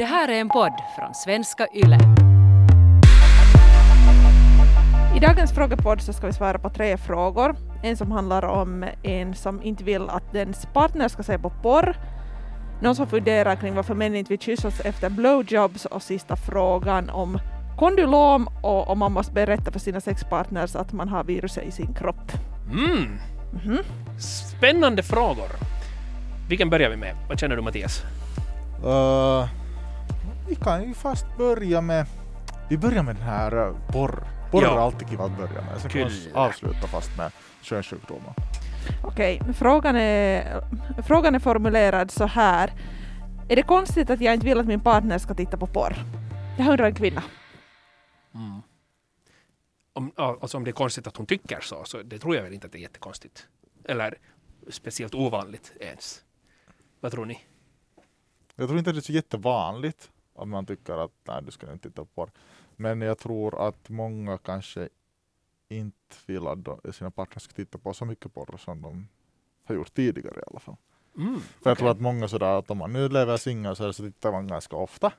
Det här är en podd från svenska YLE. I dagens frågepodd så ska vi svara på tre frågor. En som handlar om en som inte vill att dens partner ska se på porr. Någon som funderar kring varför män inte vill kyssas efter blowjobs och sista frågan om kondylom och om man måste berätta för sina sexpartners att man har viruset i sin kropp. Mm. Mhm. Spännande frågor. Vilken börjar vi med? Vad känner du Mattias? Uh, vi kan ju fast börja med... Vi börjar med den här uh, porr. Porr Ja. är alltid kul att börja med. Sen kan vi avsluta fast med könssjukdomar. Okej, frågan är, frågan är formulerad så här. Är det konstigt att jag inte vill att min partner ska titta på porr? Här undrar en kvinna. Mm. Om, ja, alltså om det är konstigt att hon tycker så, så det tror jag väl inte att det är jättekonstigt. Eller speciellt ovanligt ens. Vad tror ni? Jag tror inte det är så jättevanligt att man tycker att nej, du ska inte titta på porr. Men jag tror att många kanske inte vill att sina partner ska titta på så mycket porr som de har gjort tidigare i alla fall. Mm. För jag tror att många sådär att om man nu lever singel så, så tittar man ganska ofta.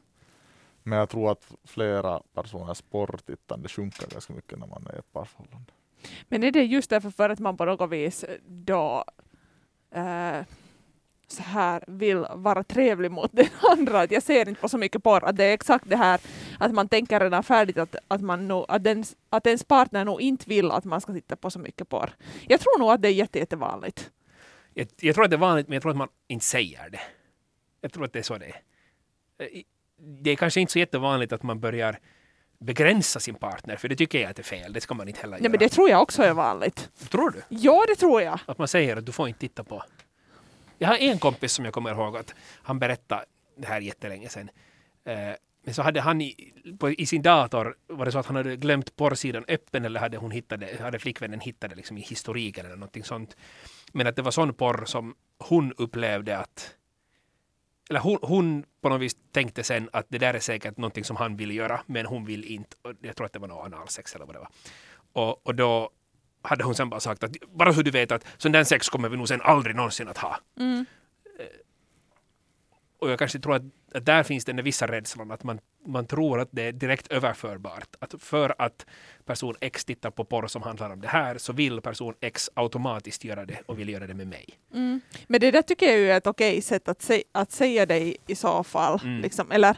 Men jag tror att flera personers porrtittande sjunker ganska mycket när man är i ett parförhållande. Men är det just därför för att man på något vis då eh, så här vill vara trevlig mot den andra? Att jag ser inte på så mycket porr. Att det är exakt det här att man tänker redan färdigt att, att, man nog, att, ens, att ens partner nog inte vill att man ska titta på så mycket porr. Jag tror nog att det är jätte, jättevanligt. Jag, jag tror att det är vanligt, men jag tror att man inte säger det. Jag tror att det är så det är. Eh, Det är kanske inte så jättevanligt att man börjar begränsa sin partner, för det tycker jag att det är fel. Det ska man inte heller Nej, göra. men det tror jag också är vanligt. Tror du? Ja, det tror jag. Att man säger att du får inte titta på. Jag har en kompis som jag kommer ihåg att han berättade det här jättelänge sedan. Eh, men så hade han i, på, i sin dator, var det så att han hade glömt porrsidan öppen eller hade, hon hittade, hade flickvännen hittat det liksom i historiken eller någonting sånt. Men att det var sån porr som hon upplevde att eller hon, hon på något vis tänkte sen att det där är säkert någonting som han vill göra, men hon vill inte. Jag tror att det var någon analsex eller vad det var. Och, och då hade hon sen bara sagt att bara så du vet att sån där sex kommer vi nog sen aldrig någonsin att ha. Mm. Och jag kanske tror att, att där finns den vissa rädslan att man, man tror att det är direkt överförbart. Att för att person X tittar på porr som handlar om det här så vill person X automatiskt göra det och vill göra det med mig. Mm. Men det där tycker jag är ett okej sätt att, sä- att säga det i, i så fall. Mm. Liksom. Eller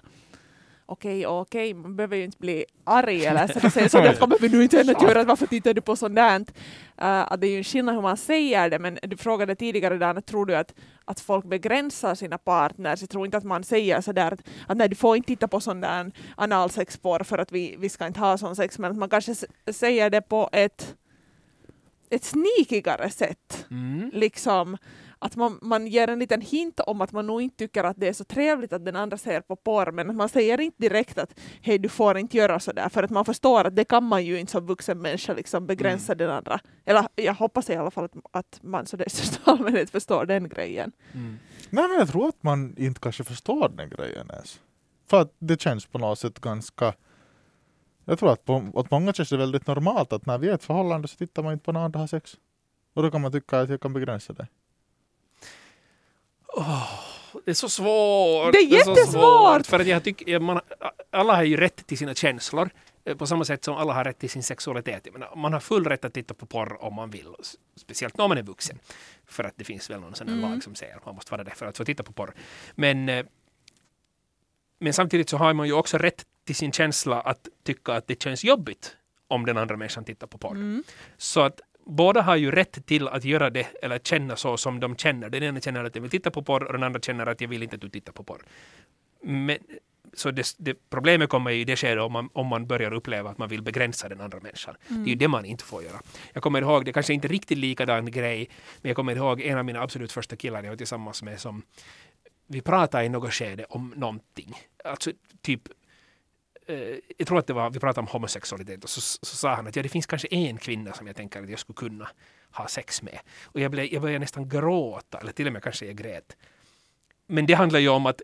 okej, okej, man behöver ju inte bli arg eller så att säga så det kommer vi nu inte att göra, varför tittar du på där? Uh, det är ju en skillnad hur man säger det, men du frågade tidigare där, tror du att, att folk begränsar sina partners? Jag tror inte att man säger sådär att, att nej, du får inte titta på sån där analsexporr för att vi, vi ska inte ha sån sex, men att man kanske säger det på ett, ett sneakigare sätt liksom att man, man ger en liten hint om att man nog inte tycker att det är så trevligt att den andra ser på porr, men man säger inte direkt att hej, du får inte göra så där, för att man förstår att det kan man ju inte som vuxen människa liksom begränsa den andra. Eller jag hoppas i alla fall att, att man så det i största allmänhet förstår den grejen. Mm. Nej men jag tror att man inte kanske förstår den grejen ens. För att det känns på något sätt ganska... Jag tror att på, åt många känns det väldigt normalt att när vi är i ett förhållande så tittar man inte på när andra har sex. Och då kan man tycka att jag kan begränsa det. Det är så svårt. Det är jättesvårt! För att jag tycker, man, alla har ju rätt till sina känslor. eh, På samma sätt som alla har rätt till sin sexualitet. Menar, man har full rätt att titta på porr om man vill. Speciellt när man är vuxen. För att det finns väl någon sån här Mm. lag som säger att man måste vara det för att få titta på porr. Men, eh, men samtidigt så har man ju också rätt till sin känsla att tycka att det känns jobbigt om den andra människan tittar på porr. Mm. Så att båda har ju rätt till att göra det eller känna så som de känner. Den ena känner att jag vill titta på porr och den andra känner att jag vill inte att du tittar på porr. Men, så det, det, problemet kommer ju i det skedet om man, om man börjar uppleva att man vill begränsa den andra människan. Det är ju det man inte får göra. Jag kommer ihåg, det kanske inte är riktigt likadan grej, men jag kommer ihåg en av mina absolut första killar jag var tillsammans med som vi pratade i något skede om någonting. Alltså typ eh, jag tror att det var, vi pratade om homosexualitet och så, så sa han att ja, det finns kanske en kvinna som jag tänker att jag skulle kunna ha sex med. Och jag, blev, jag började nästan gråta, eller till och med kanske jag grät. Men det handlar ju om att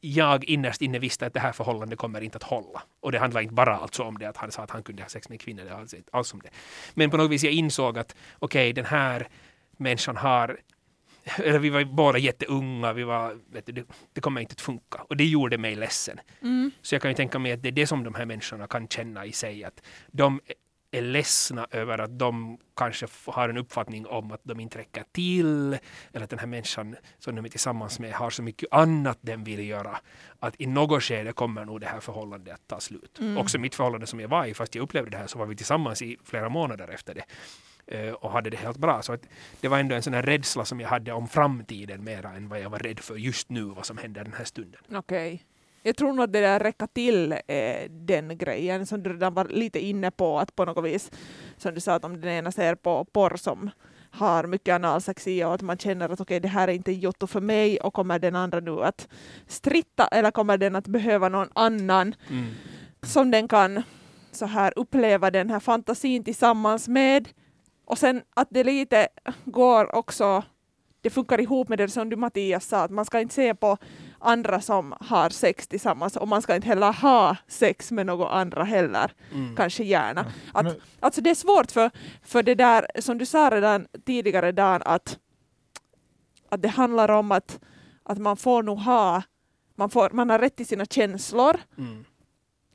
jag innerst inne visste att det här förhållandet kommer inte att hålla. Och det handlar inte bara alltså om det att han sa att han kunde ha sex med en kvinna, det alls, alls om det. Men på något vis jag insåg att okej, den här människan har eller vi var båda jätteunga, vi var, vet du, det, det kommer inte att funka. Och det gjorde mig ledsen. Mm. Så jag kan ju tänka mig att det är det som de här människorna kan känna i sig, att de är ledsna över att de kanske har en uppfattning om att de inte räcker till, eller att den här människan som de är tillsammans med har så mycket annat den vill göra, att i något skede kommer nog det här förhållandet att ta slut. Mm. Också mitt förhållande som jag var i, fast jag upplevde det här, så var vi tillsammans i flera månader efter det och hade det helt bra. Så att det var ändå en sån här rädsla som jag hade om framtiden mera än vad jag var rädd för just nu, vad som händer den här stunden. Okej. Jag tror nog att det där räcka till är den grejen som du redan var lite inne på, att på något vis, som du sa, att om den ena ser på porr som har mycket analsex i och att man känner att okej, det här är inte jotto för mig och kommer den andra nu att stritta eller kommer den att behöva någon annan Mm. som den kan så här uppleva den här fantasin tillsammans med. Och sen att det lite går också, det funkar ihop med det som du Mattias sa, att man ska inte se på andra som har sex tillsammans och man ska inte heller ha sex med några andra heller, Mm. kanske gärna. Att, Men- Alltså det är svårt för, för det där, som du sa redan tidigare Dan, att, att det handlar om att, att man får nog ha, man, får, man har rätt till sina känslor, Mm.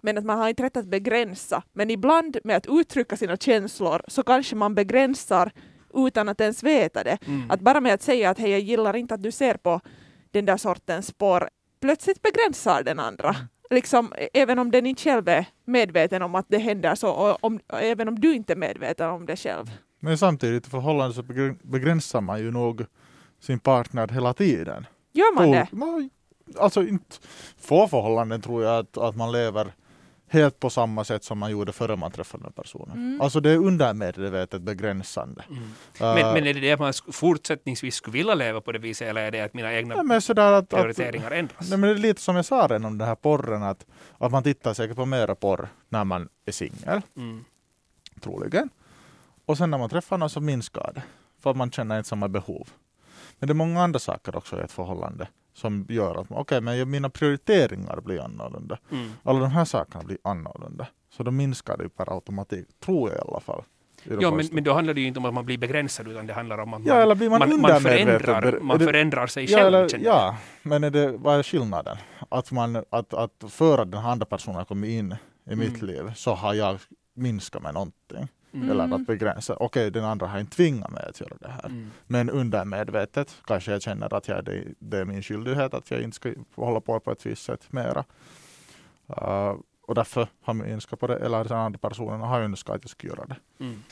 Men att man har inte rätt att begränsa. Men ibland med att uttrycka sina känslor så kanske man begränsar utan att ens veta det. Mm. Att bara med att säga att hej, jag gillar inte att du ser på den där sortens spår, plötsligt begränsar den andra. Liksom, ä- även om den inte själv är medveten om att det händer så, och om, och även om du inte är medveten om det själv. Men samtidigt i förhållande så begr- begränsar man ju nog sin partner hela tiden. Gör man det? På- man- Alltså inte få förhållanden tror jag att, att man lever helt på samma sätt som man gjorde före man träffade den personen. Mm. Alltså det är undermedvetet begränsande. Mm. Äh, Men, men är det det att man fortsättningsvis skulle vilja leva på det viset eller är det att mina egna sådär att, att, prioriteringar ändras? nej, men det är lite som jag sa redan om den här porren, att, att man tittar säkert på mera porr när man är singel, Mm. troligen. Och sen när man träffar någon så minskar det, för att man känner inte samma behov. Men det är många andra saker också i ett förhållande som gör att okej, men mina prioriteringar blir annorlunda. Mm. Alla de här sakerna blir annorlunda. Så då minskar det per automatik, tror jag i alla fall. Ja, men, men då handlar det ju inte om att man blir begränsad utan det handlar om att Ja, man, man man, förändrar, man det- förändrar sig ja, själv. eller, ja, men är det, vad är skillnaden? Att, man, att, att för att den andra personen kommer in i mitt Mm. liv så har jag minskat med någonting. Mm. Eller att begränsa. Okej, den andra har inte tvingat mig att göra det här. Mm. Men undermedvetet kanske jag känner att jag, det, det är min skyldighet att jag inte ska hålla på på ett visst sätt mera. Uh, och därför har jag önskat på det, eller den andra personen har önskat att jag ska göra det. Mm.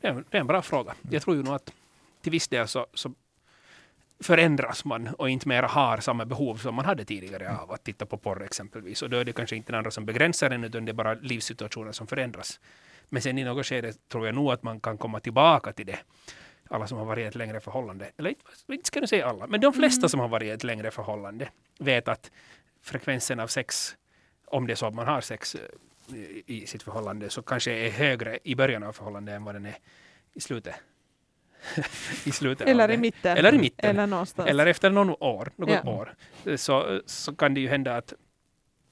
Det, är, det är en bra fråga. Jag tror ju nog att till viss del så, så förändras man och inte mer har samma behov som man hade tidigare av att titta på porr exempelvis. Och då är det kanske inte den andra som begränsar en utan det är bara livssituationen som förändras. Men sen i något skede tror jag nog att man kan komma tillbaka till det. Alla som har varit i ett längre förhållande, eller inte, ska jag säga alla, men de flesta Mm. som har varit i ett längre förhållande vet att frekvensen av sex, om det är så att man har sex eh, i, sitt förhållande, så kanske är högre i början av förhållandet än vad den är i slutet. I slutet Eller i mitten. Eller i mitten. Eller någonstans. Eller efter någon år, något Ja. år, så, så kan det ju hända att,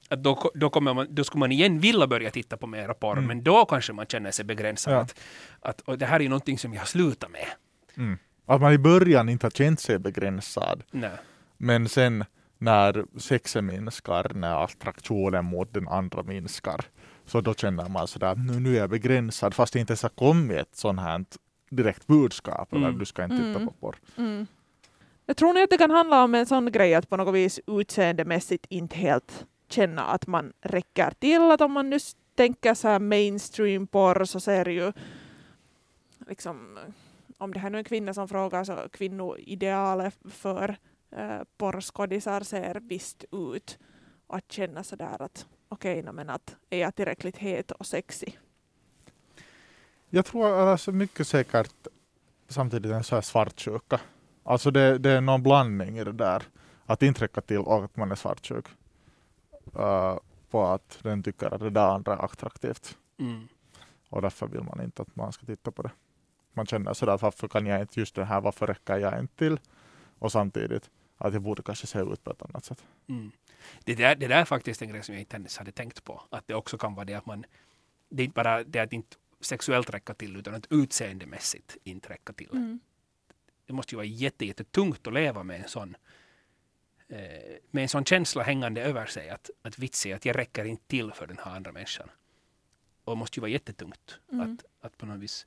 att då, då, kommer man, då skulle man igen vilja börja titta på mera porr, Mm. men då kanske man känner sig begränsad. Ja. Att, att, och det här är någonting som jag har slutat med. Att man i början inte har känt sig begränsad. Nej. Men sen när sexen minskar, när attraktionen mot den andra minskar, så då känner man sådär, nu, nu är jag begränsad, fast det inte ens har kommit ett sånt här direkt budskap, eller Mm. du ska inte titta Mm. på porr. Mm. Jag tror nog att det kan handla om en sån grej att på något vis utseendemässigt inte helt känna att man räcker till. Att om man nu tänker så här mainstream porr så ser ju liksom om det här nu är en kvinna som frågar så kvinnoidealet för eh, porrskådisar ser visst ut. Och att känna sådär att okej, okay, men att är jag tillräckligt het och sexig? Jag tror alltså mycket säkert samtidigt en så här svartsjuka. Alltså det, det är någon blandning i det där. Att inte räcka till och att man är svartsjuk. Uh, på att den tycker att det där andra är attraktivt. Mm. Och därför vill man inte att man ska titta på det. Man känner sådär att varför kan jag inte just det här, varför räcker jag inte till? Och samtidigt att jag borde kanske se ut på ett annat sätt. Mm. Det, där, det där är faktiskt en grej som jag inte ens hade tänkt på. Att det också kan vara det att man, det är inte bara det att inte sexuellt räcka till utan att utseendemässigt inte räcka till. Mm. det måste ju vara jätte, jättetungt att leva med en sån eh, med en sån känsla hängande över sig att, att vitsi, att jag räcker inte till för den här andra människan. Och det måste ju vara jättetungt Mm. att, att på något vis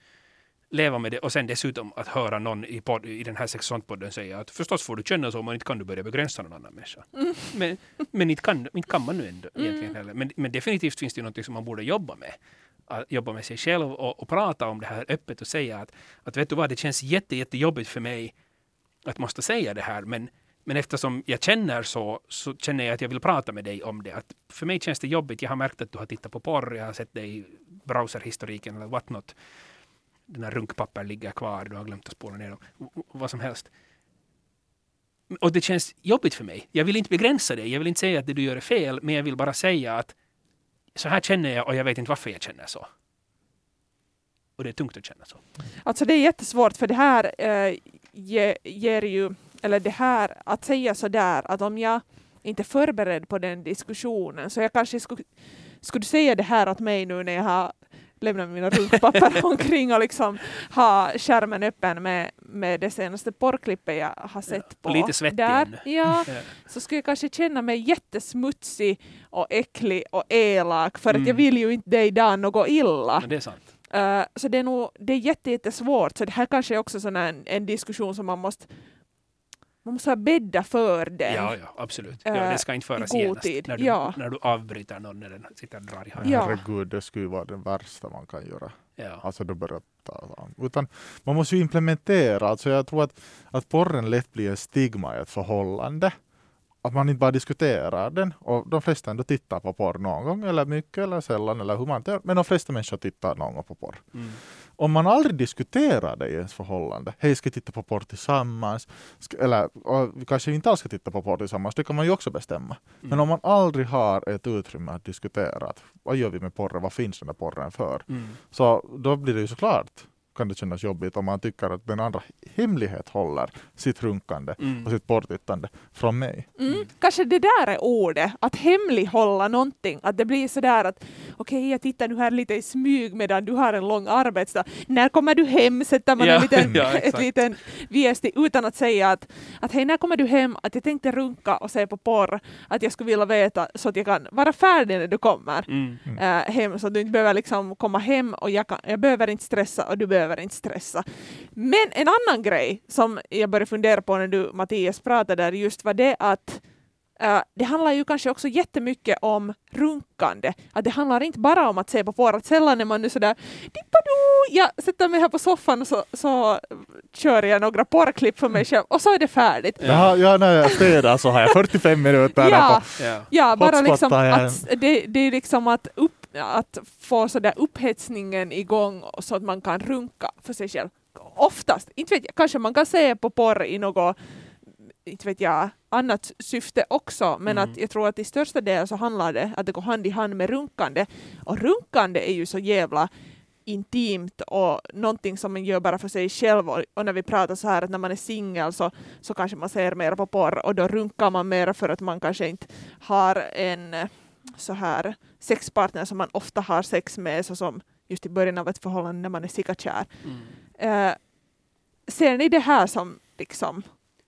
leva med det och sen dessutom att höra någon i, podd, i den här sexualpodden säga att förstås får du känna så men inte kan du börja begränsa någon annan människa. Men, men inte, kan, inte kan man nu ändå egentligen heller. Men, men definitivt finns det ju något som man borde jobba med. Att jobba med sig själv och, och prata om det här öppet och säga att, att vet du vad, det känns jätte, jättejobbigt för mig att måste säga det här men men eftersom jag känner så, så känner jag att jag vill prata med dig om det. Att för mig känns det jobbigt. Jag har märkt att du har tittat på porr. Jag har sett dig i browserhistoriken eller what not. Den runkpapper ligger kvar. Du har glömt att spola ner dem. Vad som helst. Och det känns jobbigt för mig. Jag vill inte begränsa dig. Jag vill inte säga att det du gör är fel. Men jag vill bara säga att så här känner jag och jag vet inte varför jag känner så. Och det är tungt att känna så. Alltså det är jättesvårt för det här eh, ge, ger ju, eller det här att säga sådär att om jag inte är förberedd på den diskussionen så jag kanske skulle, skulle säga det här åt mig nu när jag har lämnat mina runkpapper omkring och liksom ha skärmen öppen med, med det senaste porrklippet jag har sett på. och lite svettig där. Ja, så skulle jag kanske känna mig jättesmutsig och äcklig och elak för att Mm. jag vill ju inte dig idag något illa. Men det är sant. Uh, så det är nog det är jätte, jättesvårt. Så det här kanske är också sån en, en diskussion som man måste man måste bädda för den. Ja, ja, absolut. Ja, eh, det ska inte föras genast tid. när du, Ja. när du avbryter någon när den sitter och drar i handen. Ja. herregud, det skulle ju vara det värsta man kan göra. Ja. Alltså då börjar ta. Utan man måste ju implementera, alltså jag tror att, att porren lätt blir en stigma i ett förhållande. Att man inte bara diskuterar den och de flesta ändå tittar på porr någon gång eller mycket eller sällan eller hur man gör. Men de flesta människor tittar någon gång på porr. Mm. Om man aldrig diskuterar det i ens förhållande, hej ska titta på porr tillsammans? Ska, eller vi kanske inte alls ska titta på porr tillsammans, det kan man ju också bestämma. Men Mm. om man aldrig har ett utrymme att diskutera, att, vad gör vi med porren, vad finns den där porren för? Mm. Så då blir det ju såklart kan det kännas jobbigt om man tycker att den andra hemlighet håller sitt runkande Mm. och sitt porrtittande från mig. Mm. Kanske det där är ordet, att hemlighålla någonting. Att det blir sådär att okej, jag tittar nu här lite i smyg medan du har en lång arbetsdag. När kommer du hem? Sätter man Ja, en liten, ja, ett liten viesti utan att säga att, att hej, när kommer du hem? Att jag tänkte runka och se på porr. Att jag skulle vilja veta så att jag kan vara färdig när du kommer. Mm. äh, hem så att du inte behöver liksom komma hem och jag, kan, jag behöver inte stressa och du behöver inte stressa. Men en annan grej som jag började fundera på när du Mattias pratade där just var det att äh, det handlar ju kanske också jättemycket om runkande. Att det handlar inte bara om att se på porr, att sällan är man nu sådär dippadu, jag sätter mig här på soffan och så, så kör jag några porrklipp för mig själv och så är det färdigt. Ja. Ja, när jag städar så har jag 45 minuter Ja, på Ja. Bara liksom att det, det är liksom att, upp, att få sådär upphetsningen igång så att man kan runka för sig själv. Oftast, inte vet jag, kanske man kan se på porr i något inte vet jag, annat syfte också, men Mm. att jag tror att i största del så handlar det att det går hand i hand med runkande. Och runkande är ju så jävla intimt och någonting som man gör bara för sig själv. Och, och när vi pratar så här att när man är singel så, så kanske man ser mer på porr och då runkar man mer för att man kanske inte har en så här sexpartner som man ofta har sex med, så som just i början av ett förhållande när man är sikakär. Mm. Eh, ser ni det här som liksom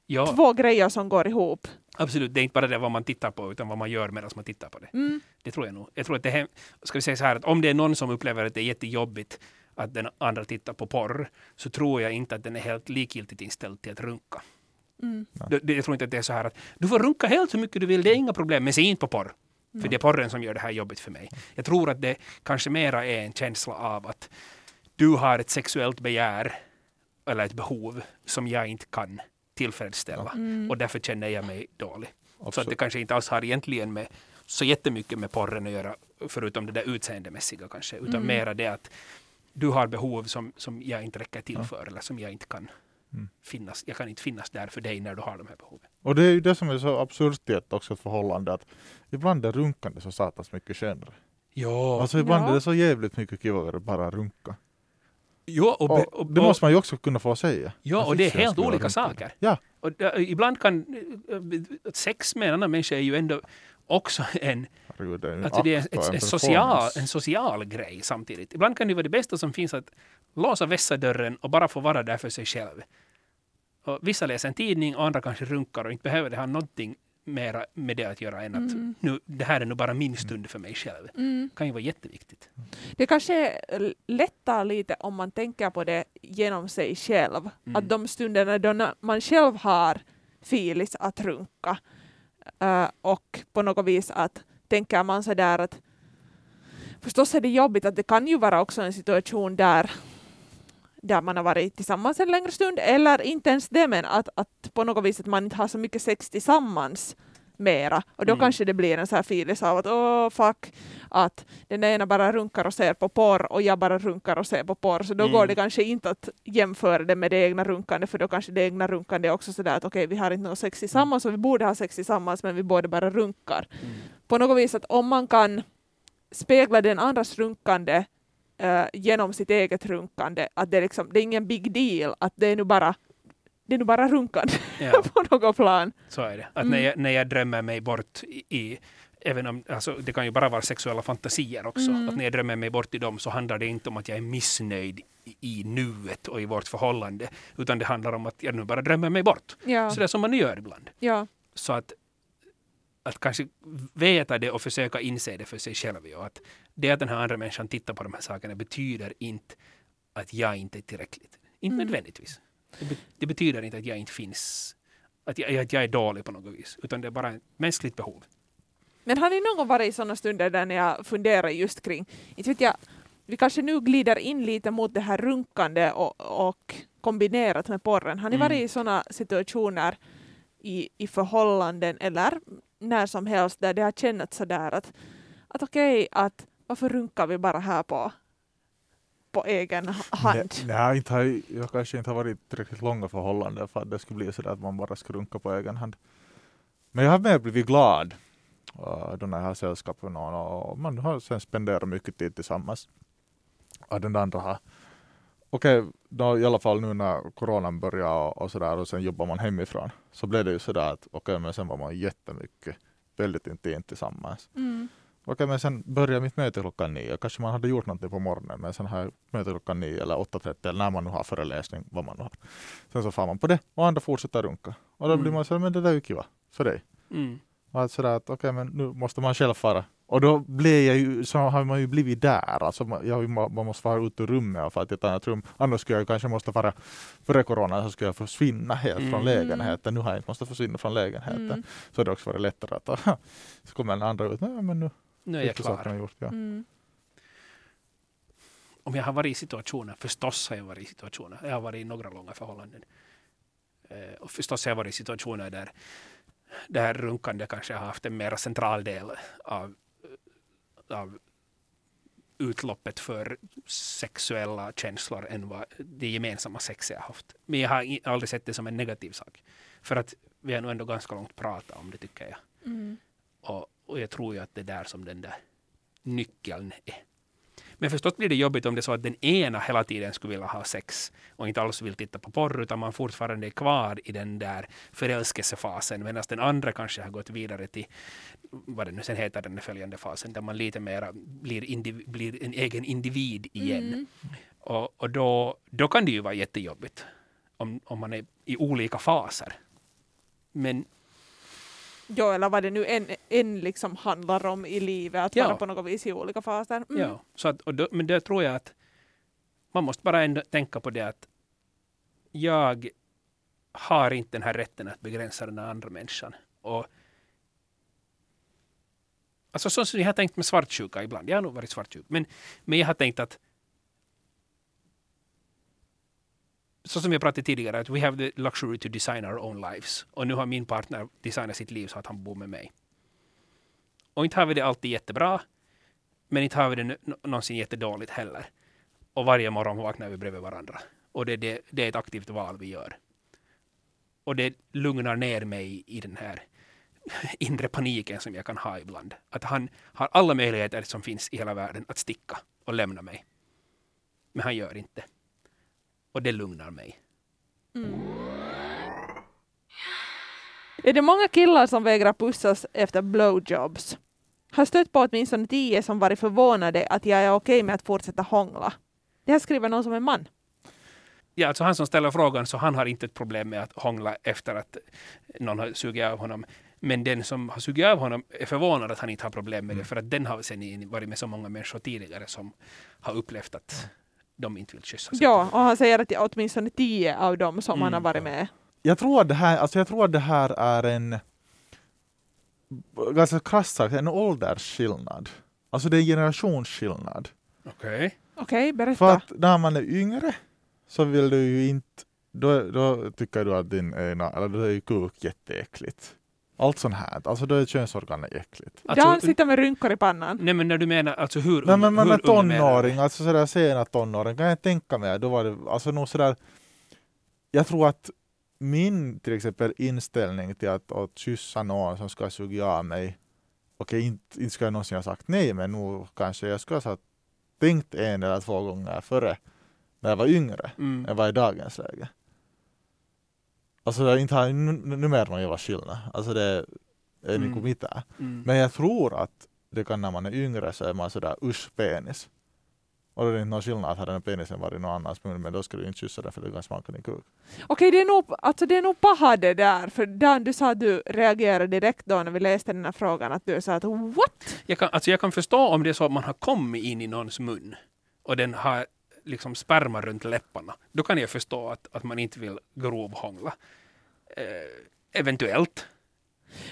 ja, två grejer som går ihop? absolut. Det är inte bara det vad man tittar på utan vad man gör medan man tittar på det. Mm. Det tror jag nog. Jag tror att det är, ska vi säga så här att om det är någon som upplever att det är jättejobbigt att den andra tittar på porr så tror jag inte att den är helt likgiltigt inställd till att runka. Mm. Det, det, jag tror inte att det är så här att du får runka helt hur mycket du vill, det är inga problem, men se inte på porr. För det är porren som gör det här jobbigt för mig. Jag tror att det kanske mera är en känsla av att du har ett sexuellt begär eller ett behov som jag inte kan tillfredsställa. Mm. Och därför känner jag mig dålig. Så att Absolut. det kanske inte alls har egentligen med så jättemycket med porren att göra, förutom det där utseendemässiga kanske, utan Mm. mera det att du har behov som, som jag inte räcker till Ja. för eller som jag inte kan Mm. finnas. Jag kan inte finnas där för dig när du har de här behoven. Och det är ju det som är så absurt i ett, också ett förhållande att ibland är runkande så satans mycket skönare. Ja, Alltså ibland Ja. är det så jävligt mycket kivare att bara runka. ja och, Och och, det och, måste man ju också kunna få säga. ja, och Jag det är helt olika runka. saker. Ja. Och, äh, ibland kan äh, sex med en annan människa är ju ändå också en, Herregud, det är ju alltså det är och ett, en en, social, en social grej samtidigt. Ibland kan det vara det bästa som finns att låsa vässa dörren och bara få vara där för sig själv. Och vissa läser en tidning och andra kanske runkar och inte behöver det ha någonting mera med det att göra än att Mm. nu, det här är nu bara min stund för mig själv. Mm. kan ju vara jätteviktigt. Det kanske lättar lite om man tänker på det genom sig själv. Mm. Att de stunderna då man själv har filis att runka eh, och på något vis att tänker man så där att förstås är det jobbigt att det kan ju vara också en situation där där man har varit tillsammans en längre stund eller inte ens det men att, att på något vis att man inte har så mycket sex tillsammans mera och då Mm. kanske det blir en så här filis av att åh fuck att den ena bara runkar och ser på porr och jag bara runkar och ser på porr så då Mm. går det kanske inte att jämföra det med det egna runkande för då kanske det egna runkande är också sådär att okej vi har inte något sex tillsammans och vi borde ha sex tillsammans men vi båda bara runkar. På något vis att om man kan spegla den andras runkande eh, genom sitt eget runkande att det är, liksom, det är ingen big deal att det är nu bara det är nu bara runkande Ja, på något plan. så är det. Att Mm. när, jag, när jag drömmer mig bort i, Även om, alltså, det kan ju bara vara sexuella fantasier också. Mm. Att när jag drömmer mig bort i dem så handlar det inte om att jag är missnöjd i, i nuet och i vårt förhållande. Utan det handlar om att jag nu bara drömmer mig bort. Ja, Så det är som man gör ibland. ja. Så att, att kanske veta det och försöka inse det för sig själv. Ja. Att det att den här andra människan tittar på de här sakerna betyder inte att jag inte är tillräckligt. Inte Mm. nödvändigtvis. Det, be, det betyder inte att jag inte finns. Att jag, att jag är dålig på något vis. Utan det är bara ett mänskligt behov. Men har ni någon gång varit i sådana stunder där ni har funderat just kring, inte vet jag, vi kanske nu glider in lite mot det här runkande och, och kombinerat med porren. Har ni Mm. varit i sådana situationer i, i förhållanden eller när som helst där det har kännats sådär att, att okej, att varför runkar vi bara här på, på egen ha- hand? Nej, nej, inte har, jag- kanske inte har varit tillräckligt långa förhållanden för att det skulle bli sådär att man bara ska runka på egen hand. Men jag har mer blivit glad uh, då när jag har sällskap med någon och man har sen spenderat mycket tid tillsammans. Och den andra har Okej, då i alla fall nu när coronan började och, och sådär och sen jobbar man hemifrån så blev det ju sådär att okej men sen var man jättemycket väldigt intimt tillsammans. Mm. Okej, men sen börjar mitt möte klockan nio. Kanske man hade gjort någonting på morgonen, men sen har jag möte klockan nio eller 8.30 eller när man nu har föreläsning, vad man nu har. Sen så far man på det och andra fortsätter runka. Och då Mm. blir man så men det där är ju kiva för dig. Mm. Och att sådär att okej, men nu måste man själv fara. Och då blir jag ju, så har man ju blivit där. Alltså jag, man måste vara ut ur rummet fara till ett annat rum. Annars skulle jag kanske måste vara, före corona så skulle jag försvinna helt Mm. från lägenheten. Nu har jag inte måste försvinna från lägenheten. Mm. Så har det också varit lättare att, aha, så kommer den andra ut, nej men nu Nu är jag klar. gjort. Ja. Mm. Om jag har varit i situationer, förstås har jag varit i situationer. Jag har varit i några långa förhållanden. Eh, och förstås har jag varit i situationer där det här runkande kanske har haft en mer central del av, av utloppet för sexuella känslor än vad det gemensamma sexet har haft. Men jag har aldrig sett det som en negativ sak. För att vi har nog ändå ganska långt pratat om det tycker jag. Mm. Och, och jag tror ju att det är där som den där nyckeln är. Men förstås blir det jobbigt om det är så att den ena hela tiden skulle vilja ha sex och inte alls vill titta på porr utan man fortfarande är kvar i den där förälskelsefasen medan den andra kanske har gått vidare till vad det nu sen heter den följande fasen där man lite mera blir, blir en egen individ igen. Mm. Och, och då, då kan det ju vara jättejobbigt om, om man är i olika faser. Men Jo, eller vad det nu än, än liksom handlar om i livet, att Ja. vara på något vis i olika faser. Mm. Ja, så att, och då, men det tror jag att man måste bara ändå tänka på det att jag har inte den här rätten att begränsa den andra människan. Och, alltså så som jag har tänkt med svartsjuka ibland, jag har nog varit svartsjuk, men, men jag har tänkt att så som jag pratade tidigare, att we have the luxury to design our own lives. Och nu har min partner designat sitt liv så att han bor med mig. Och inte har vi det alltid jättebra, men inte har vi det någonsin jättedåligt heller. Och varje morgon vaknar vi bredvid varandra. Och det, det, det är ett aktivt val vi gör. Och det lugnar ner mig i den här inre paniken som jag kan ha ibland. Att han har alla möjligheter som finns i hela världen att sticka och lämna mig. Men han gör inte. Och det lugnar mig. Är det många killar som vägrar pussas efter blowjobs? Har stött på åtminstone tio som varit förvånade att jag är okej med att fortsätta hångla. Det här skriver någon som är man. Ja, alltså han som ställer frågan, så han har inte ett problem med att hångla efter att någon har sugit av honom. Men den som har sugit av honom är förvånad att han inte har problem med det, för att den har sen varit med så många människor tidigare som har upplevt att de inte vill kyssa sig. Ja, och han säger att åtminstone tio av dem som han har Mm. varit med. Jag tror att det här, alltså jag tror att det här är en ganska krasst sagt, en åldersskillnad. Alltså det är en generationsskillnad. Okej. Okej, berätta. För att när man är yngre så vill du ju inte, då, då tycker du att din ena, eller då är ju kuk jätteäckligt. Allt sånt här, alltså då är könsorganet äckligt. Alltså, Dan sitter med rynkor i pannan. nej men när du menar alltså hur Nej men man är tonåring, alltså sådär sena tonåring kan jag tänka mig, då var det alltså nog sådär, jag tror att min till exempel inställning till att, att kyssa någon som ska suga av mig, okej inte, inte ska jag någonsin ha sagt nej, men nu kanske jag skulle ha tänkt en eller två gånger före när jag var yngre Mm. än vad i dagens läge. Alltså det är inte har nu, nu mer någon jävla skillnad. Alltså det är Mm. liksom inte. Mm. Men jag tror att det kan när man är yngre så är man sådär usch penis. Och då är det inte någon skillnad att den penisen varit någon annans mun men då ska du inte kyssa den för det kan smaka din kuk. Okej, det är nog, alltså det är nog paha det där, för Dan, du sa att du reagerade direkt då när vi läste den här frågan, att du sa att what? Jag, kan, alltså jag kan förstå om det är så att man har kommit in i någons mun och den har liksom sperma runt läpparna. Då kan jag förstå att, att man inte vill grovhångla. Eh, eventuellt.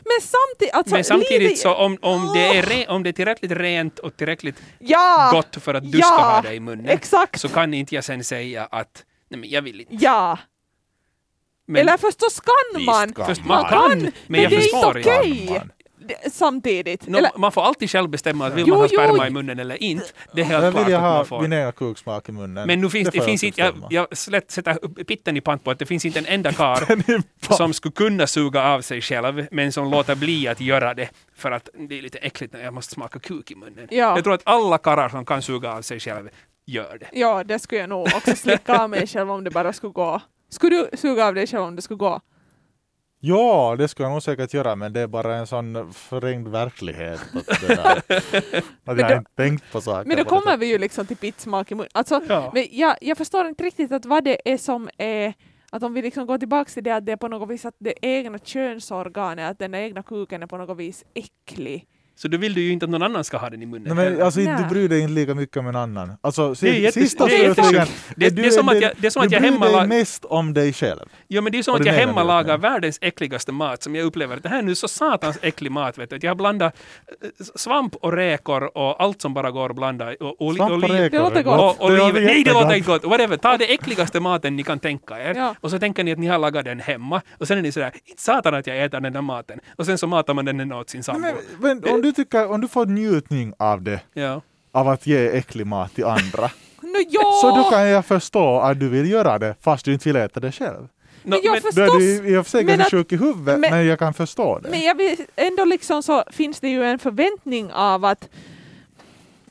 Men samtidigt, alltså Men samtidigt lite- så om, om, det är re, om det är tillräckligt rent och tillräckligt ja, gott för att du ja, ska ha det i munnen exakt, så kan inte jag sen säga att nej men jag vill inte. ja. Men Eller förstås kan Visst man, kan först, man man kan, men, men jag det är förstår inte okej. Kan. Det- samtidigt. Nå, Eller, man får alltid själv bestämma att vill Jo, man ha sperma jo. i munnen eller inte. Det är helt Jag klart vill jag att man ha får. min egen kuksmak i munnen. Men nu finns det, får finns inte, jag, jag slätt, sätter pitten i pant på att det finns inte en enda karl som skulle kunna suga av sig själv, men som låter bli att göra det för att det är lite äckligt när jag måste smaka kuk i munnen. Ja. Jag tror att alla karlar som kan suga av sig själv gör det. ja, det skulle jag nog också slicka av mig själv om det bara skulle gå. Skulle du suga av dig själv om det skulle gå? Ja, det skulle jag nog säkert göra men det är bara en sån förringd verklighet. Att, där, att jag då- inte tänkt på saker. Men då kommer vi ju liksom till pittsmak i munnen. Alltså, Ja. men jag, jag förstår inte riktigt att vad det är som är att om vi liksom går tillbaka till det att det är på något vis att det egna könsorganet, att den egna kuken är på något vis äcklig. Så då vill du ju inte att någon annan ska ha den i munnen. Nej, men alltså, Nej. du bryr dig inte lika mycket om en annan. Alltså, Det är det jättesjukt. Det- du det är som att jag- det är som att du jag bryr hemma dig lag- mest om dig själv. Ja, men det är som Och att jag egen hemma lagar njutning. världens äckligaste mat som jag upplever att det här är nu så satans äcklig mat. Vet du. Att Jag har blandat eh, svamp och räkor och allt som bara går att blanda. Och, oli, Svamp och räkor Det låter är gott. och, Det låter oliver. Nej, det låter inte gott. Whatever. Ta det äckligaste maten ni kan tänka er. Ja. Och så tänker ni att ni har lagat den hemma. Och sen är ni sådär, inte satan att jag äter den där maten. Och sen så matar man den åt sin sambo. Du tycker, om du får njutning av det, Ja. av att ge äcklig mat till andra, No, ja! så då kan jag förstå att du vill göra det fast du inte vill äta det själv. Nå, Men jag men- Då är förstås, du i och för sig men ganska att- sjuk i huvudet, men- men, jag kan förstå det. Men jag vill, ändå liksom så finns det ju en förväntning av att,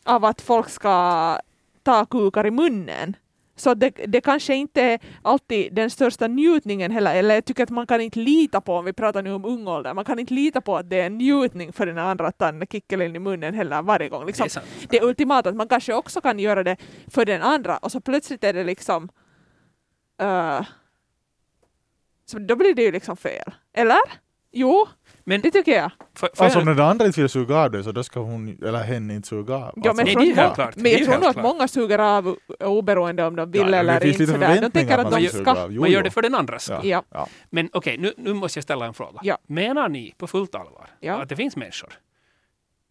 av att folk ska ta kukar i munnen. Så det, det kanske inte är alltid den största njutningen heller, eller jag tycker att man kan inte lita på, om vi pratar nu om ung ålder, man kan inte lita på att det är en njutning för den andra att ta kickelen i munnen heller varje gång. det Liksom. är sant. Det ultimata, att man kanske också kan göra det för den andra och så plötsligt är det liksom eh, så då blir det ju liksom fel. Eller? Jo, Men det tycker jag. för, för Alltså om den andra inte vill suga av dig så då ska hon eller hen inte suga av. Ja, men Nej, det är klart. Men jag tror nog att klart. många suger av oberoende om de vill Ja, det eller finns inte. lite Sådär. De tänker att de ska... av. Jo, man gör det för den andras. Ja. Ja. Ja. Men okej, nu, nu måste jag ställa en fråga. Ja. Menar ni på fullt allvar Ja. att det finns människor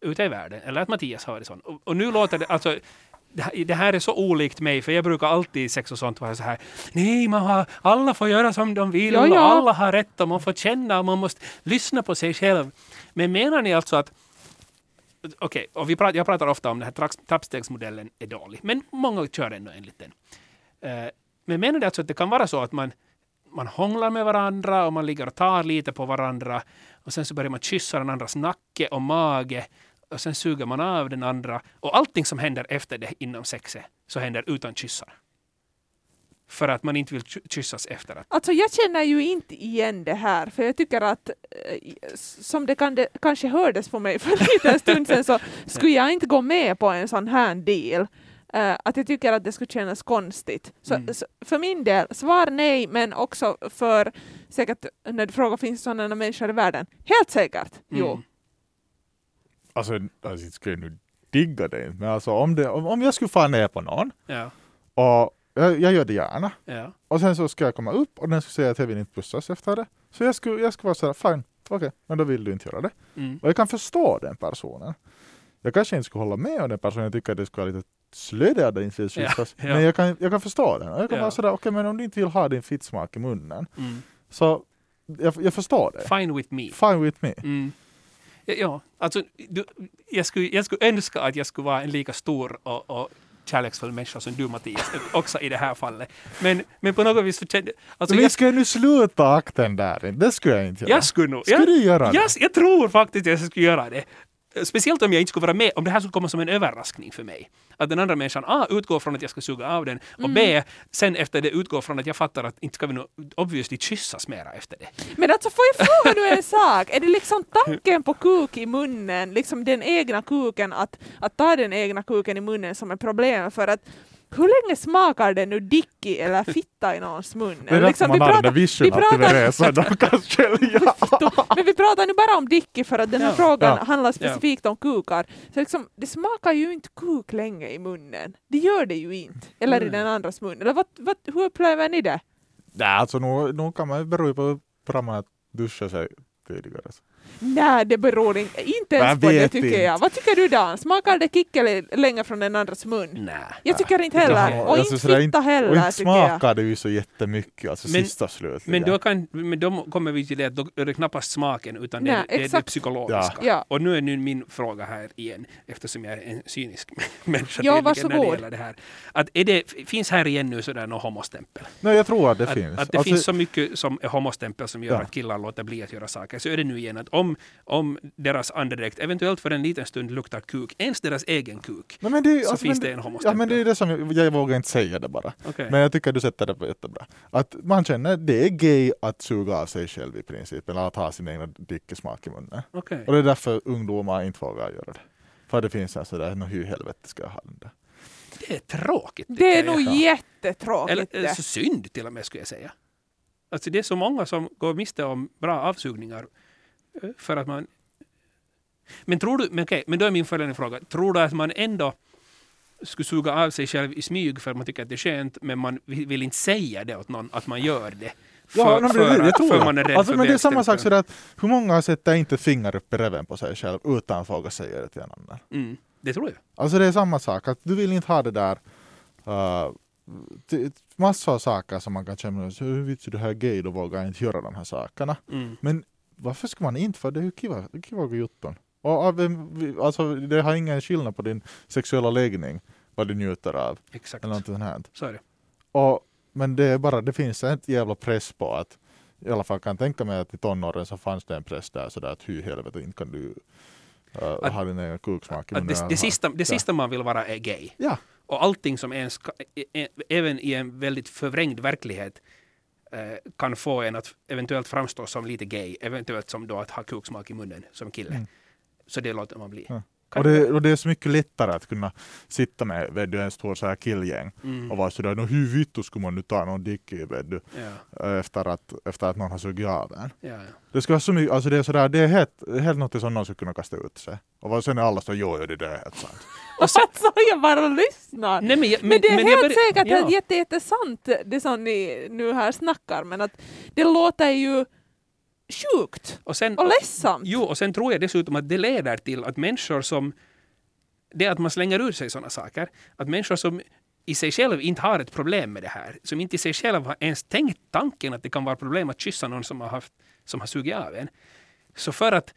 ute i världen, eller att Mattias har varit sån, och, och nu låter det, alltså det här, det här är så olikt mig, för jag brukar alltid i sex och sånt vara så här, nej, man har, alla får göra som de vill, Ja, och ja. alla har rätt, och man får känna, och man måste lyssna på sig själv. Men menar ni alltså att Okej, och vi pratar, jag pratar ofta om den här trappstegsmodellen är dålig, men många kör ändå enligt den. Eh, men menar ni alltså att det kan vara så att man man hånglar med varandra och man ligger och tar lite på varandra och sen så börjar man kyssa den andras nacke och mage och sen suger man av den andra och allting som händer efter det inom sexet så händer utan kyssar. För att man inte vill ky- kyssas efter att Alltså jag känner ju inte igen det här, för jag tycker att eh, som det, kan, det kanske hördes på mig för en liten stund sedan så skulle jag inte gå med på en sån här deal. eh, att jag tycker att det skulle kännas konstigt. Så, Mm. så för min del, svar nej, men också för säkert när du frågar finns sådana människor i världen? Helt säkert, jo. Alltså, alltså jag skulle nu digga det. Men alltså om, det, om, om jag skulle fara ner på någon Ja, och jag, jag gör det gärna. ja. Och sen så ska jag komma upp och den ska säga att jag vill inte pussas efter det. Så jag skulle, jag skulle vara sådär, fine, okej, men då vill du inte göra det. Mm. Och jag kan förstå den personen. Jag kanske inte skulle hålla med om den personen, jag tycker att det skulle vara lite slöde att det inte vill Ja, ja. Men jag kan, jag kan förstå den. Och jag kan Ja. vara sådär, okej men om du inte vill ha din fittsmak i munnen, Mm. så jag, jag förstår det. Fine with me. Fine with me. Mm. Ja, alltså du, jag, skulle, jag skulle önska att jag skulle vara en lika stor och, och kärleksfull människa som du Mattias, också i det här fallet. Men, men på något vis så kände alltså men jag, ska jag nu sluta akten där? Det skulle jag inte göra. jag skulle nog... Ska jag, du göra det? jag, jag tror faktiskt att jag skulle göra det. Speciellt om jag inte skulle vara med, om det här skulle komma som en överraskning för mig. Att den andra människan A. utgår från att jag ska suga av den och B. sen efter det utgår från att jag fattar att inte ska vi nog obviously kyssas mera efter det. Men alltså får jag fråga nu en sak? Är det liksom tanken på kuk i munnen, liksom den egna kuken, att, att ta den egna kuken i munnen som är problemet? För att hur länge smakar det nu dicki eller fitta i någons mun? Det är liksom, vi pratar- kan skilja. Men vi pratar nu bara om Dicky för att den här Ja. frågan Ja. handlar specifikt om kukar. Så liksom, det smakar ju inte kuk länge i munnen. Det gör det ju inte. Eller i Nej. den andras mun. Eller vad, vad, hur upplever ni det? Nej, alltså nu, nu kan man ju bero på hur bra man har duschat sig tidigare. Nej, det beror inte, inte ens på det tycker inte. jag. Vad tycker du Dan? Smakar det kickeli länge från den andras mun? Nej. Jag tycker inte Ja, heller. Och alltså inte fitta Och heller inte tycker jag. smakar det ju så jättemycket, alltså Men- sista slutligen. Men då, kan, men då kommer vi till det att då är det knappast smaken utan det, Nej, är- det är det psykologiska. Ja. Ja. Och nu är nu min fråga här igen, eftersom jag är en cynisk människa Ja, när det varsågod. gäller det här. Att är det, finns här igen nu sådär någon homostämpel? Nej, jag tror att det att, finns. att det Alltså, finns så mycket som är homostämpel som gör Ja. att killar låter bli att göra saker. Så är det nu igen att om, om deras andedräkt eventuellt för en liten stund luktar kuk, ens deras egen kuk, Nej, men det, så alltså, finns men det en Ja, homostämpel. men det är det som jag, jag vågar inte säga det bara. Okej. Men jag tycker du sätter det på jättebra. Att man känner att det är gay att suga av sig själv i princip, eller att ha sin egna dickesmak i munnen. Okej. Och det är därför ungdomar inte vågar göra det. För det finns en sådär, nå hur i helvete ska jag ha den där? Det är tråkigt. Det är nog jag. jättetråkigt Eller, eller det. så synd till och med skulle jag säga. Alltså det är så många som går miste om bra avsugningar eh, för att man... Men tror du, men okej, men då är min följande fråga, tror du att man ändå skulle suga av sig själv i smyg för att man tycker att det är skönt, men man vill inte säga det åt någon att man gör det? För, Ja, men det, det, tror jag. man är rädd alltså, för men det är samma sak sådär att hur många sätter inte finger upp i reven på sig själv utan att våga säga det till en annan? Mm, det tror jag. Alltså det är samma sak, att du vill inte ha det där uh, massor av saker som man kan känna, hur vet du här är gay, då vågar jag inte göra de här sakerna. Mm. Men varför ska man inte? För det är ju kiva, kiva jutton. Av en- vi- alltså, det har ingen skillnad på din sexuella läggning, vad du njuter av. Exakt. Eller någonting sånt här. Så är det. Och, men det är bara, det finns en jävla press på att, i alla fall kan jag tänka mig att i tonåren så fanns det en press där sådär att i helvete inte kan du uh, Att- ha din egen kuksmak Att det, det, sista, det Ja. sista man vill vara är gay. Ja, Och allting som ens, ä- ä- även i en väldigt förvrängd verklighet, kan få en att eventuellt framstå som lite gay, eventuellt som då att ha kuksmak i munnen som kille. Mm. Så det låter man bli. Ja. Och det, och det är så mycket lättare att kunna sitta med vet du, en stor så här killgäng Mm. och vara sådär, "Nå, hur vittu skulle man nu ta någon dick i vet du, Ja, efter, att, efter att någon har sugit av en. ja, ja. Det ska vara så mycket, alltså det är sådär, det är helt, helt något som någon skulle kunna kasta ut sig. Och sen är alla så, jo, jo, det där är helt sant. Och sen, Alltså jag bara lyssnar. nej, men, jag- Men, det är jag helt börjar- säkert ja. jätte, jättesant det som ni nu här snackar men att det låter ju sjukt Och sen, och ledsamt. Jo, och sen tror jag dessutom att det leder till att människor som... Det att man slänger ur sig sådana saker. Att människor som i sig själv inte har ett problem med det här, som inte i sig själv har ens tänkt tanken att det kan vara problem att kyssa någon som har, haft, som har sugit av en. Så för att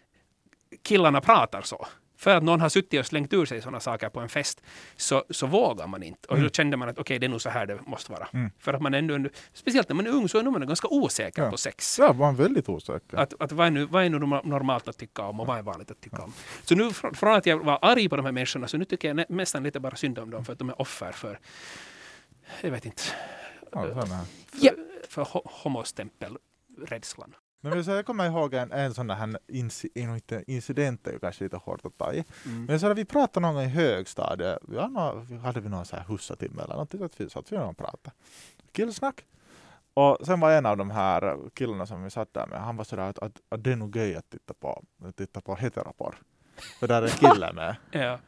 killarna pratar så, för att någon har suttit och slängt ur sig sådana saker på en fest, så, så vågar man inte. Och då kände man att okej, det är nog så här det måste vara. Mm. För att man ändå, speciellt när man är ung så är man ganska osäker Ja. på sex. Ja, man är väldigt osäker. Att, att vad, är nu, vad är nu norma- normalt att tycka om och vad är vanligt att tycka om. Så nu fr- från att jag var arg på de här människorna så nu tycker jag nä- nästan lite bara synd om dem för att de är offer för, jag vet inte, Ja, för, för ho- homostämpelrädslan. Så jag kommer ihåg en, en sån här inci, inte, incident, är kanske lite hårt att ta i. Mm. Men så hade vi pratat någon gång i högstadiet, vi hade, hade vi någon så här hussatimme eller någonting, så att vi satt vi och pratade. Killsnack. Och sen var en av de här killarna som vi satt där med, han var sådär att, att, att det är nog gay att titta på, att titta på heteroporr. För där är en kille med. Ja.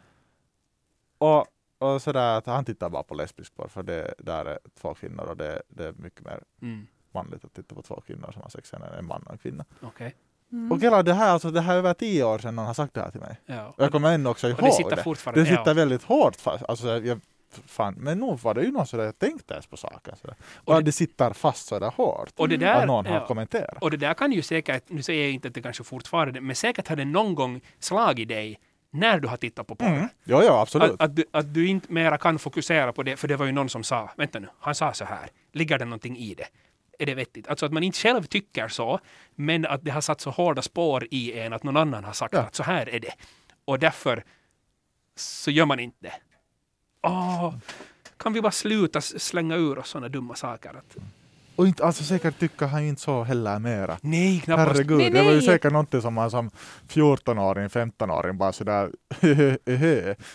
Och, och sådär att han tittar bara på lesbisk porr för det där är två kvinnor och det, det är mycket mer Mm. Manligt att titta på två kvinnor som har sex än en man och en kvinna. Okej. Mm. Och hela det här, alltså det här är över tio år sedan någon har sagt det här till mig. Ja. Och jag kommer ännu också ihåg och det sitter fortfarande. Det sitter ja. väldigt hårt fast. Alltså, jag, fan, men nog var det ju någon sådär, jag tänkte ens på saken. Sådär. Och Och det- det, sitter fast sådär hårt. Och det att där, någon har ja. kommenterat. Och det där kan ju säkert, nu säger jag inte att det kanske fortfarande, men säkert har det någon gång slagit dig när du har tittat på porr. Mm. Jo, jo, absolut. Att, att, du, att du inte mera kan fokusera på det, för det var ju någon som sa, vänta nu, han sa så här, ligger det någonting i det? Är det vettigt? Alltså att man inte själv tycker så, men att det har satt så hårda spår i en att någon annan har sagt Ja. att så här är det. Och därför så gör man inte det. Åh, kan vi bara sluta slänga ur oss sådana dumma saker? Att, Och inte, alltså säkert tycker han inte så heller mera. nej, knappast. Herregud, Nej, det var ju nej. säkert någonting som man som 14-åring, 15-åring bara sådär.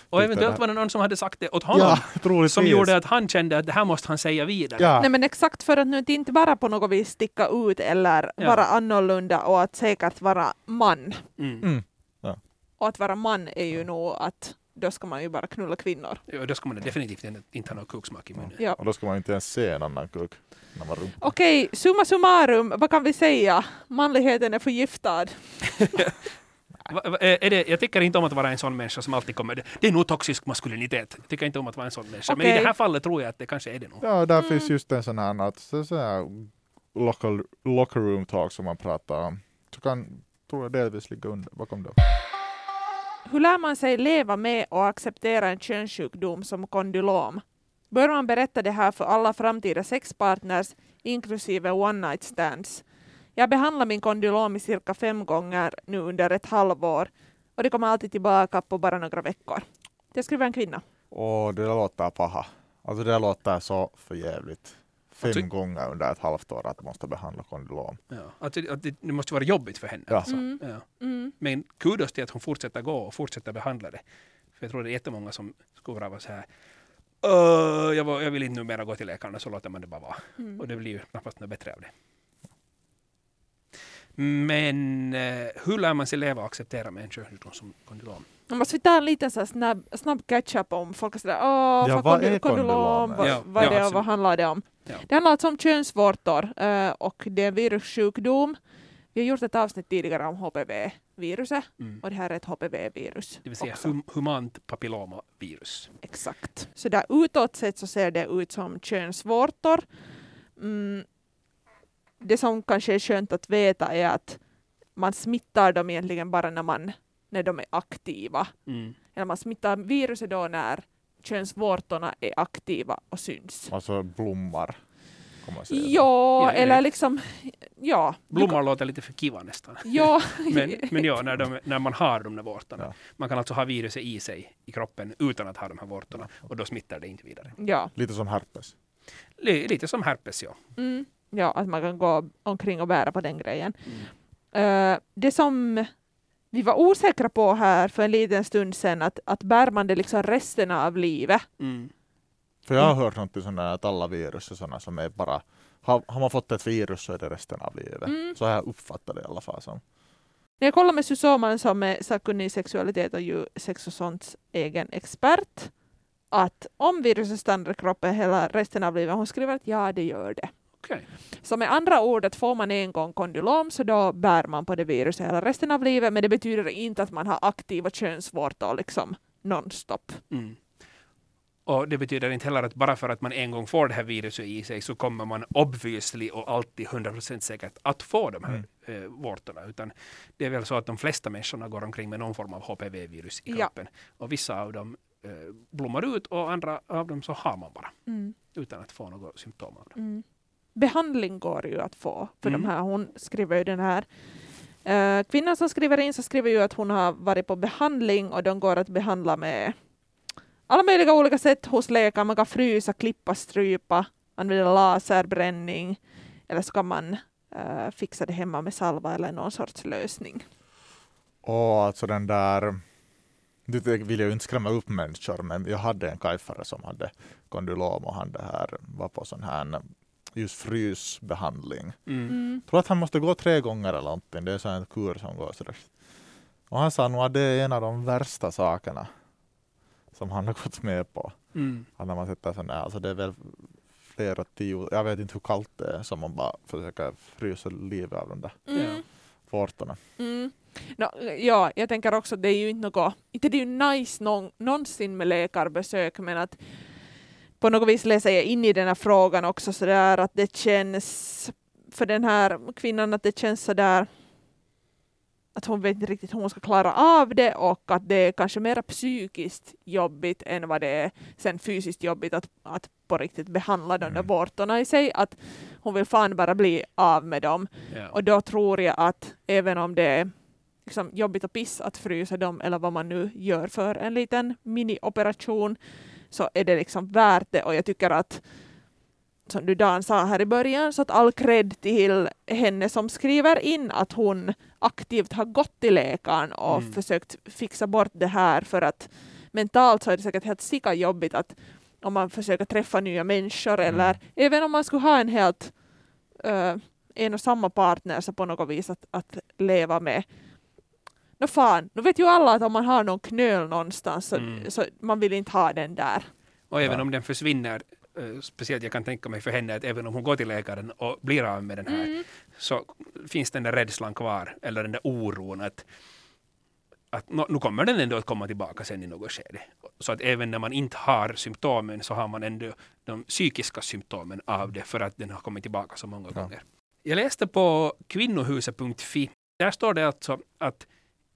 Och eventuellt det. var det någon som hade sagt det åt honom. Ja, troligtvis. som gjorde att han kände att det här måste han säga vidare. Ja. Nej men exakt för att nu inte bara på något vis sticka ut eller Ja. vara annorlunda och att säkert vara man. Mm. Mm. Och att vara man är ju nog att då ska man ju bara knulla kvinnor. Ja, då ska man definitivt inte- ha någon kuksmak i munnen. Ja. Och då ska man inte ens se en annan kuk när man rumpar. Okej, summa summarum, vad kan vi säga? Manligheten är förgiftad. Va- Är det, jag tycker inte om att vara en sån människa som alltid kommer... Det är nog toxisk maskulinitet. Jag tycker inte om att vara en sån människa. Men i det här fallet tror jag att det kanske är det nog. Ja, där Mm. finns just en sån här, att, så, så här local, locker room talk som man pratar om. Så kan, tror jag delvis ligga under, bakom det. Hur lär man sig leva med och acceptera en könssjukdom som kondylom? Bör man berätta det här för alla framtida sexpartners, inklusive one night stands? Jag behandlar min kondylom i cirka fem gånger nu under ett halvår och det kommer alltid tillbaka på bara några veckor. Det skriver en kvinna. Och det där låter paha. Alltså det där låter så förjävligt. Fem Alltså- gånger under ett halvt år att måste behandla kondylom. Ja. Att, det- det, måste vara jobbigt för henne. Ja. Alltså. Mm. Ja. Mm. Men kudos till att hon fortsätter gå och fortsätter behandla det. För jag tror det är jättemånga som skulle vara så här "Öh, jag, var, jag vill inte numera gå till läkaren, så låter man det bara vara. Mm. Och det blir ju knappast något bättre av det. Men eh, hur lär man sig leva och acceptera med en könssjukdom som kondylom? Nu måste vi ta en liten så här snabb, snabb catch-up om folk är sådär åh, Ja, vad vad är kondylom? vad, Ja, vad är ja, det och vad handlar det om? Ja. Det handlar alltså om könsvårtor eh, och det är en virussjukdom. Vi har gjort ett avsnitt tidigare om HPV-viruset Mm. och det här är ett HPV-virus. Det vill säga hum, humant papillomavirus. Exakt. Så där utåt sett så ser det ut som könsvårtor. Mm. Det som kanske är skönt att veta är att man smittar dem egentligen bara när, man, när de är aktiva. Mm. Eller man smittar viruset då när könsvårtorna är aktiva och syns. Alltså blommar. Ja, eller liksom... Ja. Blommor låter lite för kiva nästan. Ja. Men, men ja, när, de, när man har de där vårtorna. Ja. Man kan alltså ha viruset i sig i kroppen utan att ha de här vårtorna och då smittar det inte vidare. ja. Lite som herpes. Li- Lite som herpes, ja. Mm. Ja, att man kan gå omkring och bära på den grejen. Mm. Eh, det som vi var osäkra på här för en liten stund sedan, att, att bär man det liksom resten av livet? Mm. För jag har hört något sånt där att alla virus är sådana som är bara har, har man fått ett virus så är det resten av livet. Mm. Så har jag uppfattat det i alla fall som. När jag kollar med Susoman som är sakkunnig i sexualitet och ju sex och sånt egen expert, att om viruset stannar i kroppen hela resten av livet, hon skriver att ja, det gör det. Okej. Så med andra ord, att får man en gång kondylom så då bär man på det viruset hela resten av livet, men det betyder inte att man har aktiva könsvårtor liksom nonstop. Mm. Och det betyder inte heller att bara för att man en gång får det här viruset i sig så kommer man obviously och alltid 100% säkert att få de här Mm. eh, vårtorna. Utan det är väl så att de flesta människorna går omkring med någon form av HPV-virus i Ja. kroppen. Och vissa av dem eh, blommar ut och andra av dem så har man bara utan att få några symptom av det. Mm. Behandling går ju att få för Mm. de här. Hon skriver ju den här eh, kvinnan som skriver in så skriver ju att hon har varit på behandling och de går att behandla med alla möjliga olika sätt hos läkaren. Man kan frysa, klippa, strypa, använda laserbränning eller så kan man uh, fixa det hemma med salva eller någon sorts lösning. Och alltså den där, nu vill jag ju inte skrämma upp människor, men jag hade en kajfare som hade kondylom och han det här var på sån här just frysbehandling. Mm. Mm. Jag tror att han måste gå tre gånger eller någonting. Det är så en kur som går sådär. Och han sa nog att det är en av de värsta sakerna som han har gått med på. Mm. Att när man sätter sån där, alltså det är väl flera tio, jag vet inte hur kallt det är, som man bara försöker frysa livet av de där Mm. vårtorna. Mm. No, ja, jag tänker också att det är ju inte något, inte det är ju nice någon, någonsin med läkarbesök men att på något vis läser jag in i den här frågan också sådär att det känns för den här kvinnan att det känns sådär att hon vet inte riktigt hur hon ska klara av det och att det är kanske mer psykiskt jobbigt än vad det är sen fysiskt jobbigt att, att på riktigt behandla de där Mm. vårtorna i sig. Att hon vill fan bara bli av med dem. Ja. Och då tror jag att även om det är liksom jobbigt att pissa att frysa dem eller vad man nu gör för en liten minioperation så är det liksom värt det och jag tycker att som du Dan sa här i början så att all cred till henne som skriver in att hon aktivt har gått till läkaren och Mm. försökt fixa bort det här för att mentalt så är det säkert helt sika jobbigt att om man försöker träffa nya människor Mm. eller även om man skulle ha en helt eh, en och samma partner så på något vis att, att leva med. Nå fan, nu vet ju alla att om man har någon knöl någonstans så, Mm. så man vill inte ha den där. Och även Ja. om den försvinner, eh, speciellt jag kan tänka mig för henne att även om hon går till läkaren och blir av med den här, Mm. så finns den där rädslan kvar, eller den där oron att, att nu kommer den ändå att komma tillbaka sen i något skede. Så att även när man inte har symptomen så har man ändå de psykiska symptomen av det för att den har kommit tillbaka så många Ja. gånger. Jag läste på kvinnohuset.fi, där står det alltså att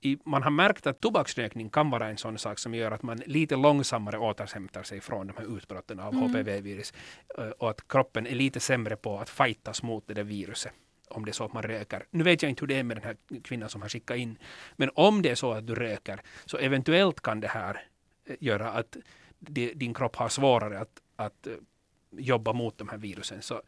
i, man har märkt att tobaksrökning kan vara en sån sak som gör att man lite långsammare återhämtar sig från de här utbrotten av Mm. HPV-virus. eh, Och att kroppen är lite sämre på att fightas mot det där viruset. Om det är så att man röker. Nu vet jag inte hur det är med den här kvinnan som har skickat in. Men om det är så att du röker så eventuellt kan det här eh, göra att di- din kropp har svårare att, att eh, jobba mot de här virusen. Så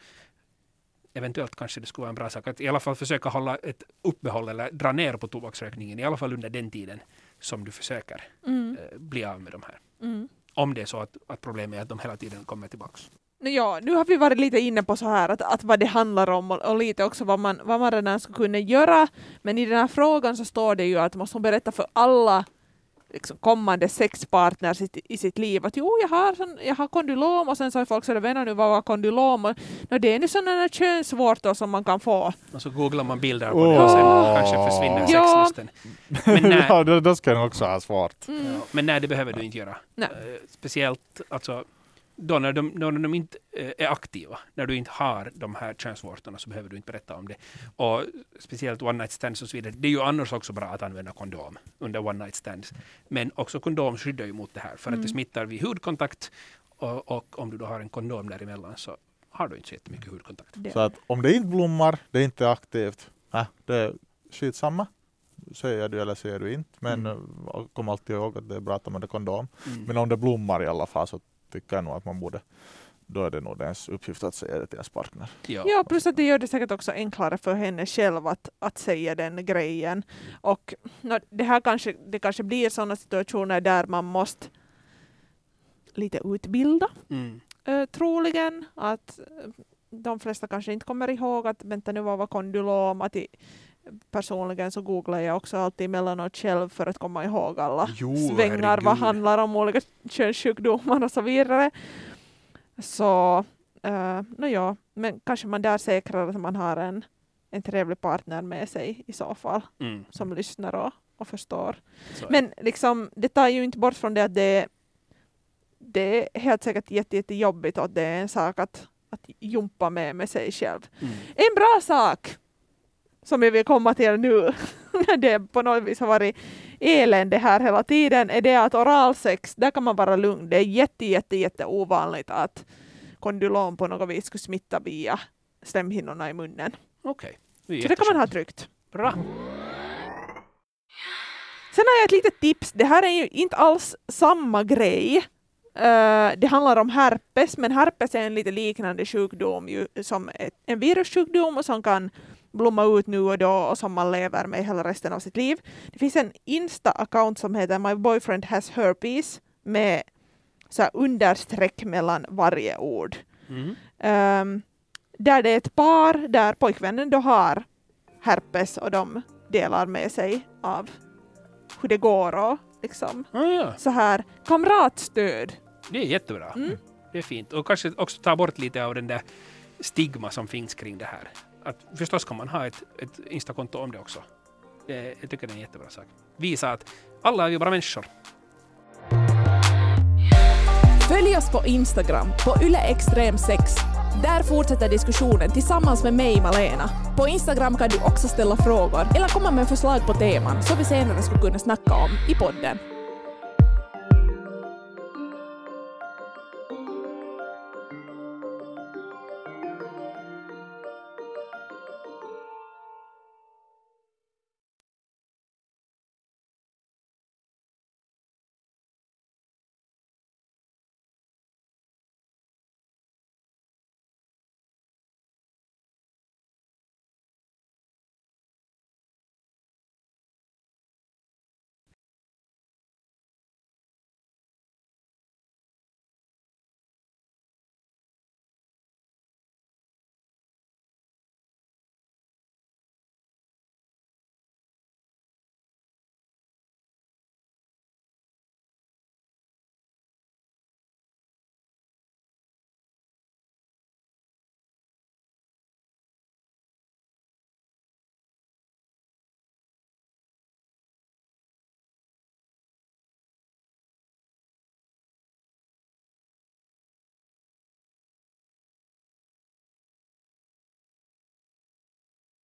eventuellt kanske det skulle vara en bra sak att i alla fall försöka hålla ett uppehåll eller dra ner på tobaksrökningen i alla fall under den tiden som du försöker Mm. eh, bli av med de här. Mm. Om det är så att, att problemet är att de hela tiden kommer tillbaka. Nå Ja, nu har vi varit lite inne på så här att, att vad det handlar om och, och lite också vad man, vad man redan skulle kunna göra. Men i den här frågan så står det ju att måste hon berätta för alla liksom, kommande sexpartners i, i sitt liv att jo, jag har, sån, jag har kondylom och sen så är folk sådär, vänner nu vad var kondylom? Och, no, det är nu sådana könsvårtor som man kan få. Och så googlar man bilder på Åh. det och sen kanske försvinner Ja. sexlusten. Men nej, ja, då, då ska jag också ha svårt. Mm. Ja, men nej, det behöver du inte göra. Nej. Eh, speciellt alltså, då när de, då när de inte eh, är aktiva, när du inte har de här könsvårtorna så behöver du inte berätta om det. Och speciellt one night stands och så vidare. Det är ju annars också bra att använda kondom under one night stands. Men också kondom skyddar ju mot det här för att det Mm. smittar vid hudkontakt och, och om du då har en kondom däremellan så har du inte så jättemycket hudkontakt. Så att om det inte blommar, det är inte aktivt, äh, det är skitsamma. Säger du eller säger du inte. Men Mm. eh, kom alltid ihåg att det är bra att använda kondom. Mm. Men om det blommar i alla fall så tycker nog att man borde då är det nog ens uppgift att säga det till ens partner. ja. Ja, plus att det gör det säkert också enklare för henne själv att, att säga den grejen. Och det här kanske, det kanske blir sådana situationer där man måste lite utbilda, Mm. eh, troligen. Att eh, de flesta kanske inte kommer ihåg att vänta nu vad var kondylom? Att i, personligen så googlar jag också alltid emellanåt själv för att komma ihåg alla Jo, svängar vad herregud. handlar om olika könssjukdomar och så vidare. Så, uh, no ja, men kanske man där säkrar att man har en, en trevlig partner med sig i så fall, Mm. som lyssnar och, och förstår. Så. Men liksom, det tar ju inte bort från det att det, det är helt säkert jätte, jättejobbigt och att det är en sak att, att jumpa med, med sig själv. Mm. En bra sak som jag vill komma till nu, det på något vis har varit elände här hela tiden, är det att oralsex, där kan man vara lugn. Det är jätte, jätte, jätte ovanligt att kondylom på något vis skulle smitta via slemhinnorna i munnen. Okej. är Så det kan man ha tryggt. Bra. Sen har jag ett litet tips. Det här är ju inte alls samma grej, Eh, det handlar om herpes, men herpes är en lite liknande sjukdom ju, som ett, en virussjukdom och som kan blomma ut nu och då och som man lever med hela resten av sitt liv. Det finns en Insta-account som heter My boyfriend has herpes med så här understreck mellan varje ord. Mm. Ehm, där det är ett par där pojkvännen då har herpes och de delar med sig av hur det går och liksom Ah, ja. så här kamratstöd. Det är jättebra. Mm. Det är fint. Och kanske också ta bort lite av den där stigma som finns kring det här. Att förstås kan man ha ett, ett Instakonto om det också. Det, jag tycker det är en jättebra sak. Visa att alla är ju bara människor. Följ oss på Instagram på yleextrem6. Där fortsätter diskussionen tillsammans med mig, Malena. På Instagram kan du också ställa frågor eller komma med förslag på teman som vi senare skulle kunna snacka om i podden.